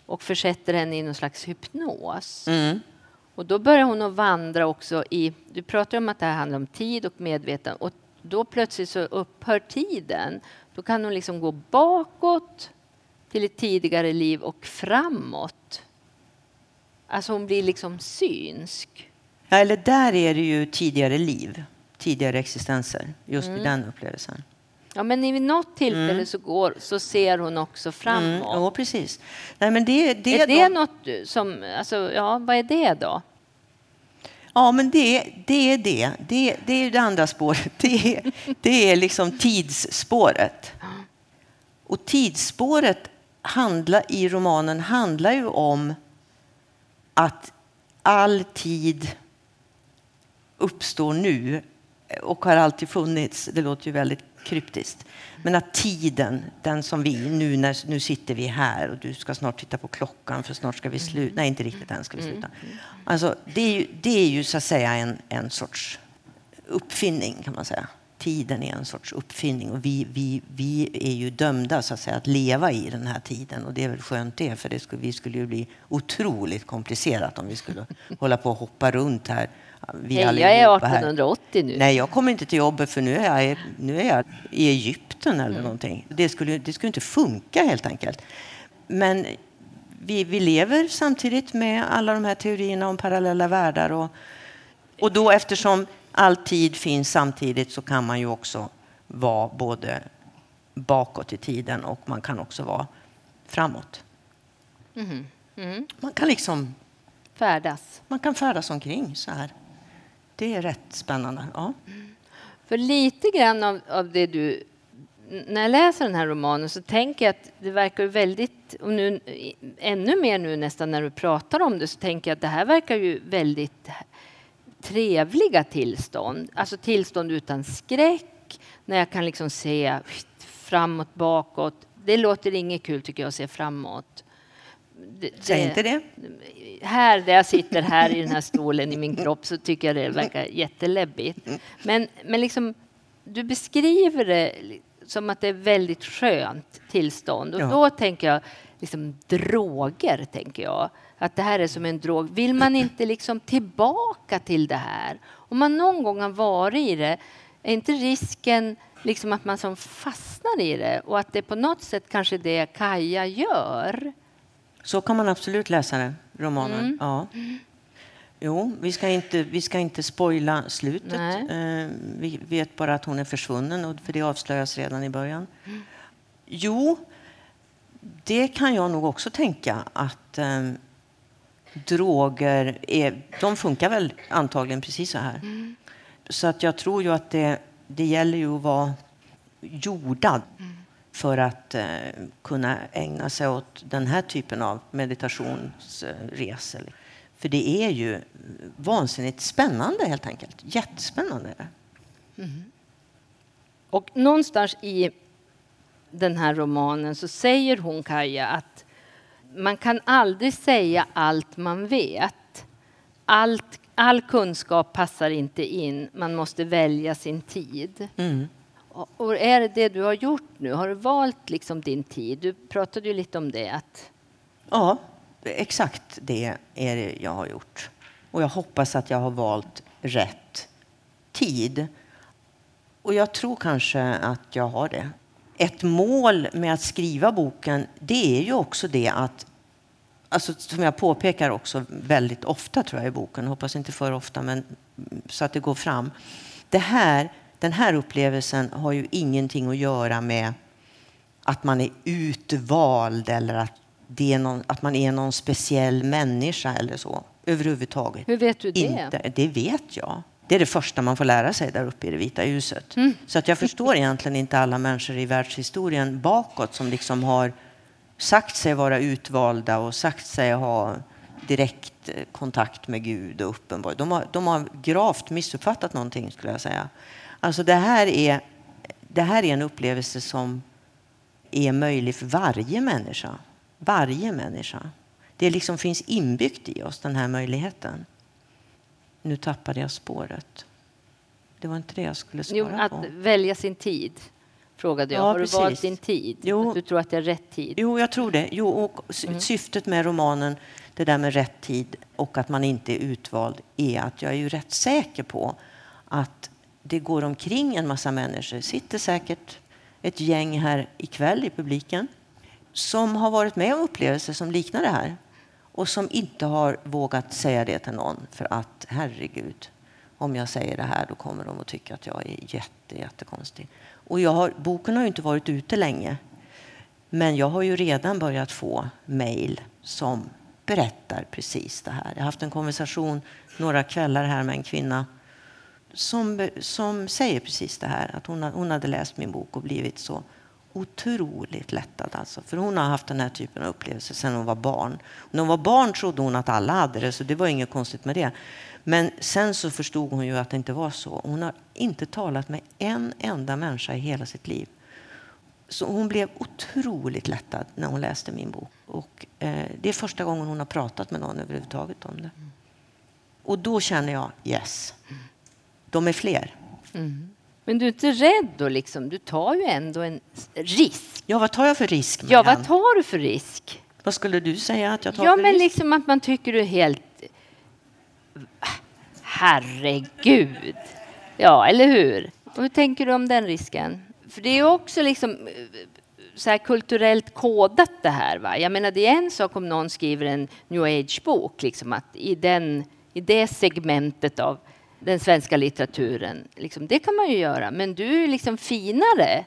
och försätter henne i någon slags hypnos. Mm. Och då börjar hon att vandra också i... Du pratar om att det här handlar om tid och medvetande. Och då plötsligt så upphör tiden. Då kan hon liksom gå bakåt till ett tidigare liv och framåt. Alltså hon blir liksom synsk. Ja, eller där är det ju tidigare liv, tidigare existenser, just mm. i den upplevelsen. Ja, men vid något tillfälle Mm. så, går, så ser hon också framåt. Mm, ja, precis. Nej, men det, det, är det de- något som, alltså, ja, vad är det då? Ja, men det, det är det. det. Det är det andra spåret. <laughs> Det är, det är liksom tidsspåret. Och tidsspåret handlar, i romanen handlar ju om att all tid uppstår nu och har alltid funnits. Det låter ju väldigt kryptiskt. Men att tiden, den som vi, nu, när, nu sitter vi här och du ska snart titta på klockan för snart ska vi sluta. Nej, inte riktigt än ska vi sluta. Alltså, det, är ju, det är ju så att säga en, en sorts uppfinning kan man säga. Tiden är en sorts uppfinning och vi, vi, vi är ju dömda så att, säga, att leva i den här tiden och det är väl skönt det för det skulle, vi skulle ju bli otroligt komplicerat om vi skulle <laughs> hålla på och hoppa runt här. Vi Nej, jag är allihopa här. 1880 nu. Nej, jag kommer inte till jobbet för nu är jag, nu är jag i Egypten eller någonting. Det skulle, det skulle inte funka helt enkelt. Men vi, vi lever samtidigt med alla de här teorierna om parallella världar. Och, och då eftersom all tid finns samtidigt så kan man ju också vara både bakåt i tiden och man kan också vara framåt. Mm. Man kan liksom Färdas. man kan färdas omkring så här. Det är rätt spännande. Ja. För lite grann av, av det du... När jag läser den här romanen så tänker jag att det verkar väldigt... Och nu, ännu mer nu nästan när du pratar om det så tänker jag att det här verkar ju väldigt trevliga tillstånd. Alltså tillstånd utan skräck, när jag kan liksom se framåt, bakåt. Det låter inget kul tycker jag att se framåt. Det, Säg inte det. här där jag sitter här i den här stolen i min kropp så tycker jag det verkar jätteläbbigt. Men, men liksom, du beskriver det som att det är väldigt skönt tillstånd. Och Ja. då tänker jag liksom droger, tänker jag. Att det här är som en drog. Vill man inte liksom tillbaka till det här? Om man någon gång har varit i det, är inte risken liksom att man som fastnar i det och att det på något sätt kanske det Kaja gör? Så kan man absolut läsa det, romanen. Ja. Jo, vi ska inte, vi ska inte spoila slutet. Eh, vi vet bara att hon är försvunnen, och för det avslöjas redan i början. Jo, det kan jag nog också tänka att eh, droger är, de funkar väl antagligen precis så här. Så att jag tror ju att det, det gäller ju att vara jordad för att eh, kunna ägna sig åt den här typen av meditationsresor. För det är ju vansinnigt spännande helt enkelt. Jättespännande. det. Och någonstans i den här romanen så säger hon, Kaja, att man kan aldrig säga allt man vet. Allt, all kunskap passar inte in, man måste välja sin tid. Mm. Och och är det det du har gjort nu? Har du valt liksom din tid? Du pratade ju lite om det. Att, Ja, exakt det är det jag har gjort. Och jag hoppas att jag har valt rätt tid. Och jag tror kanske att jag har det. Ett mål med att skriva boken, det är ju också det att Alltså, som jag påpekar också väldigt ofta tror jag i boken, hoppas inte för ofta, men så att det går fram. Det här, den här upplevelsen har ju ingenting att göra med att man är utvald eller att, det är någon, att man är någon speciell människa eller så. Överhuvudtaget. hur vet du det? Inte, det vet jag. Det är det första man får lära sig där uppe i det vita huset. Så att jag förstår egentligen inte alla människor i världshistorien bakåt som liksom har sagt sig vara utvalda och sagt sig ha direkt eh, kontakt med Gud och uppenbar. De har, de har gravt missuppfattat någonting skulle jag säga. Alltså det här är, det här är en upplevelse som är möjlig för varje människa. Varje människa. Det liksom finns inbyggt i oss, den här möjligheten. Nu tappade jag spåret. Det var inte det jag skulle svara Jo, att på. välja sin tid, frågade jag. Ja, har du valt precis. din tid? Jo. Att du tror att det är rätt tid? Jo, jag tror det. Jo, och sy- Syftet med romanen, det där med rätt tid och att man inte är utvald, är att jag är ju rätt säker på att det går omkring en massa människor. sitter säkert ett gäng här ikväll i publiken som har varit med om upplevelser som liknar det här och som inte har vågat säga det till någon för att herregud, om jag säger det här då kommer de att tycka att jag är jätte, jättekonstig. Och jag har, boken har ju inte varit ute länge. Men jag har ju redan börjat få mejl som berättar precis det här. Jag har haft en konversation några kvällar här med en kvinna som, som säger precis det här. Att hon, hon hade läst min bok och blivit så otroligt lättad. Alltså. För hon har haft den här typen av upplevelser sedan hon var barn. När hon var barn trodde hon att alla hade det, så det var inget konstigt med det. Men sen så förstod hon ju att det inte var så. Hon har inte talat med en enda människa i hela sitt liv. Så hon blev otroligt lättad när hon läste min bok. Och, eh, det är första gången hon har pratat med någon överhuvudtaget om det. Och då känner jag, yes, de är fler. Mm. Men du är inte rädd då? Liksom? Du tar ju ändå en risk. Ja, vad tar jag för risk? Ja, vad tar du för risk? Vad skulle du säga att jag tar ja, för men risk? liksom att man tycker du är helt... Herregud! Ja, eller hur? Och hur tänker du om den risken? För det är också liksom så här kulturellt kodat det här. Va? Jag menar, det är en sak om någon skriver en new age-bok, liksom att i, den, i det segmentet av den svenska litteraturen, liksom, det kan man ju göra. Men du är liksom finare.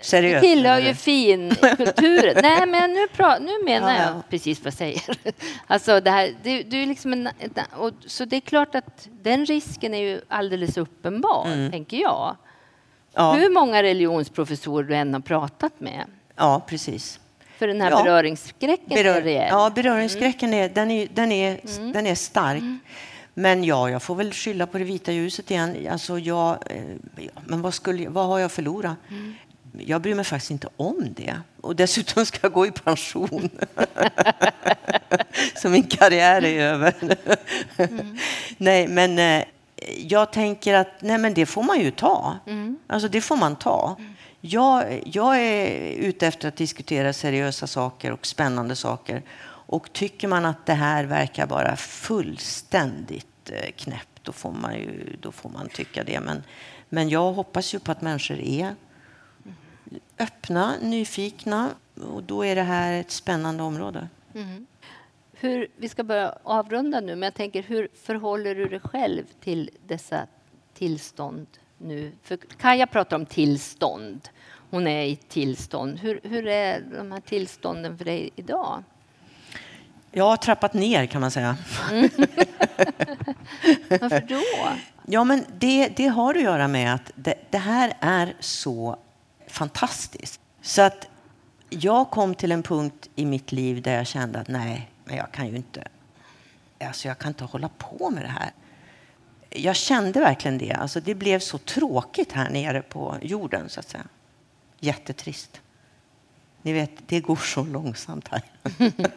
Seriöst? Du tillhör ju finkulturen. Nej, men nu, pra, nu menar Ja, ja. jag precis vad jag säger. <laughs> Alltså, det, här, du, du är liksom en, och, så det är klart att den risken är ju alldeles uppenbar, tänker jag. Mm. Ja, Hur många religionsprofessorer du än har pratat med. ja precis. För den här Ja. beröringsskräcken är Berör, reell. ja, beröringsskräcken är, den är, den är, Mm. den är stark. Men ja, jag får väl skylla på det vita ljuset igen. Alltså jag, eh, men vad, skulle, vad har jag förlorat? Mm. Jag bryr mig faktiskt inte om det. Och dessutom ska jag gå i pension. <laughs> Så min karriär är över. Mm. nej, men eh, jag tänker att nej, men det får man ju ta. Mm. Alltså det får man ta. Jag, jag är ute efter att diskutera seriösa saker och spännande saker. Och tycker man att det här verkar vara fullständigt eh, knäppt, då får man ju då får man tycka det. Men, men jag hoppas ju på att människor är öppna, nyfikna och då är det här ett spännande område. Mm. Hur, vi ska börja avrunda nu, men jag tänker hur förhåller du dig själv till dessa tillstånd nu? För Kaja pratar om tillstånd. Hon är i tillstånd. Hur, hur är de här tillstånden för dig idag? Jag har trappat ner kan man säga. <laughs> Varför då? Ja, men det, det har att göra med att det, det här är så fantastiskt. Så att jag kom till en punkt i mitt liv där jag kände att nej, men jag kan ju inte, alltså jag kan inte hålla på med det här. Jag kände verkligen det. Alltså det blev så tråkigt här nere på jorden, så att säga. Jättetrist. Ni vet, det går så långsamt här. <laughs>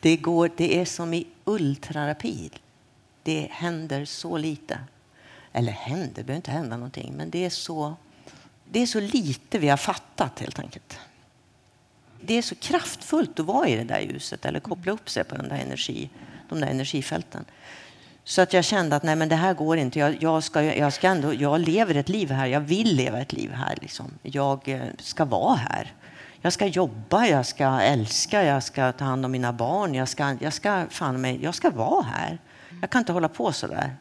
det, går, det är som i ultrarapid. Det händer så lite. Eller händer, det behöver inte hända någonting, men det är så, det är så lite vi har fattat helt enkelt. Det är så kraftfullt att vara i det där ljuset eller koppla upp sig på den där energi, de där energifälten. Så att jag kände att nej, men det här går inte. Jag, jag, ska, jag, ska ändå, jag lever ett liv här. Jag vill leva ett liv här. Liksom. Jag eh, ska vara här. Jag ska jobba, jag ska älska, jag ska ta hand om mina barn. Jag ska, jag ska, fan mig, jag ska vara här. Jag kan inte hålla på så där.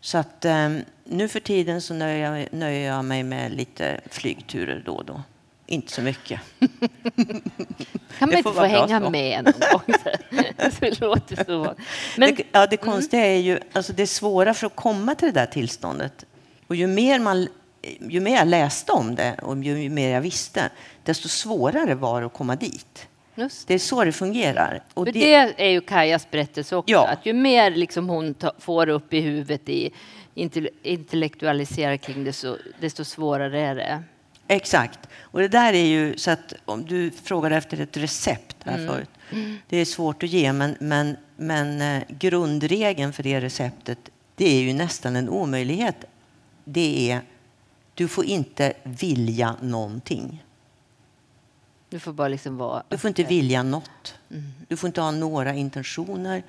Så att eh, nu för tiden så nöjer jag, nöjer jag mig med lite flygturer då och då. Inte så mycket. <laughs> Kan man inte få hänga så. med någon gång? <laughs> <laughs> det låter så. Men, det, ja, det konstiga är ju alltså det svåra för att komma till det där tillståndet. Och ju mer, man, ju mer jag läste om det och ju mer jag visste, desto svårare var det att komma dit. just Det är så det fungerar. Och För det är ju Kajas berättelse också. Ja. Att ju mer liksom hon får upp i huvudet i intel, intellektualiserar kring det, så, desto svårare är det. Exakt. Och det där är ju så att om du frågade efter ett recept här förut. Det är svårt att ge, men, men, men eh, grundregeln för det receptet, det är ju nästan en omöjlighet. Det är, du får inte vilja någonting. Du får bara liksom vara... Du får inte vilja något. Du får inte ha några intentioner.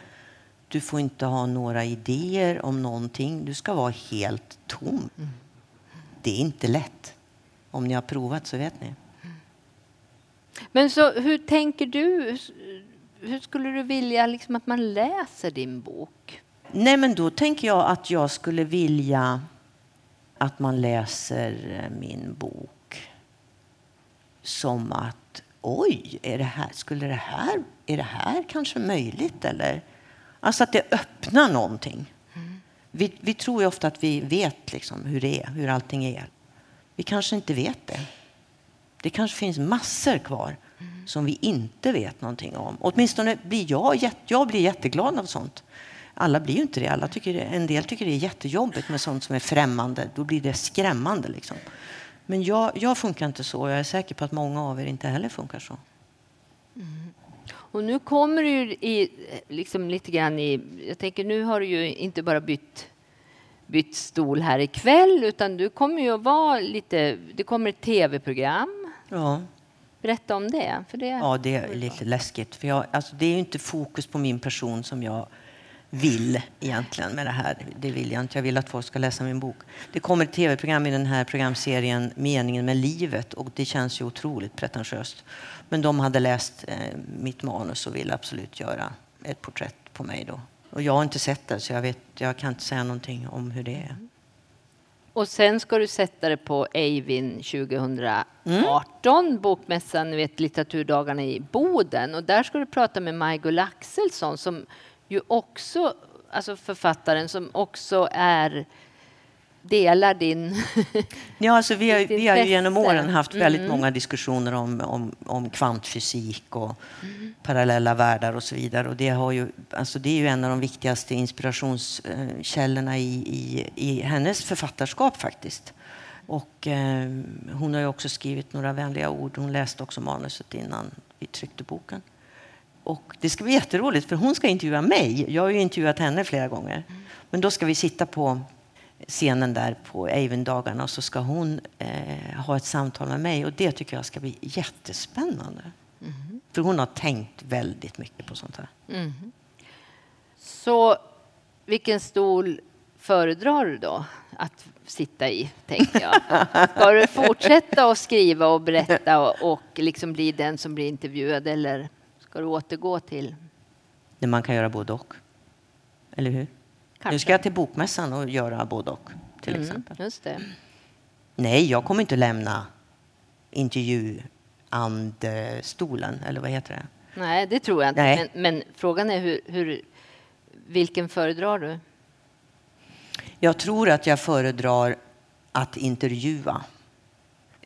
Du får inte ha några idéer om någonting. Du ska vara helt tom. Det är inte lätt. Om ni har provat så vet ni. Men så hur tänker du? Hur skulle du vilja liksom att man läser din bok? Nej, men då tänker jag att jag skulle vilja att man läser eh, min bok som att oj, är det här, skulle det här, är det här kanske möjligt? Eller? Alltså att det öppnar någonting. Mm. Vi, vi tror ju ofta att vi vet liksom hur det är, hur allting är. Vi kanske inte vet det. Det kanske finns massor kvar mm. som vi inte vet någonting om. Åtminstone blir jag, jag blir jätteglad av sånt. Alla blir ju inte det. Alla tycker, en del tycker det är jättejobbigt med sånt som är främmande. Då blir det skrämmande. Liksom. Men jag, jag funkar inte så. Jag är säker på att många av er inte heller funkar så. Mm. Och nu kommer du i, liksom lite grann i... Jag tänker, nu har du ju inte bara bytt, bytt stol här ikväll, utan du kommer ju att vara lite... Det kommer ett tv-program. Ja. Berätta om det. För det ja, det är lite läskigt. För jag, alltså, det är ju inte fokus på min person som jag vill egentligen med det här. Det vill jag inte. Jag vill att folk ska läsa min bok. Det kommer ett tv-program i den här programserien Meningen med livet och det känns ju otroligt pretentiöst. Men de hade läst eh, mitt manus och ville absolut göra ett porträtt på mig då. Och jag har inte sett det så jag, vet, jag kan inte säga någonting om hur det är. Och sen ska du sätta det på Eivin 2018, mm. bokmässan, vet, litteraturdagarna i Boden. Och där ska du prata med Maj-Gull Axelsson som ju också, alltså författaren som också är delar din <laughs> Ja, alltså vi har, vi har ju genom åren haft väldigt mm. många diskussioner om, om, om kvantfysik och mm. parallella världar och så vidare. Och det, har ju, alltså det är ju en av de viktigaste inspirationskällorna i, i, i hennes författarskap faktiskt. Och eh, hon har ju också skrivit några vänliga ord. Hon läste också manuset innan vi tryckte boken. Och det ska bli jätteroligt för hon ska intervjua mig. Jag har ju intervjuat henne flera gånger. Men då ska vi sitta på scenen där på Eivendagarna och så ska hon eh, ha ett samtal med mig och det tycker jag ska bli jättespännande. Mm. För hon har tänkt väldigt mycket på sånt här. Mm. Så vilken stol föredrar du då att sitta i, tänker jag? <laughs> Ska du fortsätta att skriva och berätta och, och liksom bli den som blir intervjuad eller ska du återgå till? Det man kan göra både och. Eller hur? Kanske. Nu ska jag till Bokmässan och göra både och. Till mm, exempel. Just det. Nej, jag kommer inte lämna intervjuandstolen, eller vad heter det? Nej, det tror jag inte. Men, men, frågan är hur, hur, vilken föredrar du? Jag tror att jag föredrar att intervjua.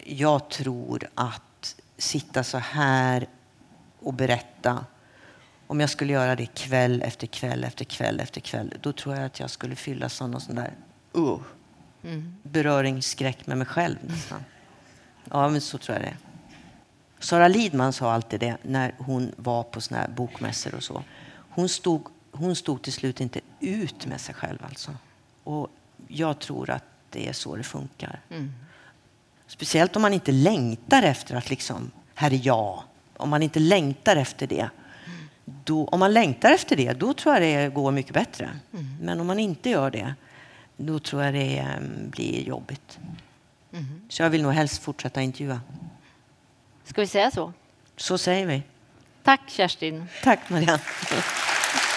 Jag tror att sitta så här och berätta om jag skulle göra det kväll efter kväll efter kväll efter kväll, då tror jag att jag skulle fylla sån sån där uh, mm. beröringsskräck med mig själv nästan. Ja, men så tror jag det är. Sara Lidman sa alltid det när hon var på såna här bokmässor och så. Hon stod, hon stod till slut inte ut med sig själv alltså. Och jag tror att det är så det funkar. Mm. Speciellt om man inte längtar efter att liksom, här är jag. Om man inte längtar efter det då, om man längtar efter det, då tror jag det går mycket bättre. Mm. Men om man inte gör det, då tror jag det um, blir jobbigt. Mm. Så jag vill nog helst fortsätta intervjua. Ska vi säga så? Så säger vi. Tack Kerstin. Tack Marianne. <laughs>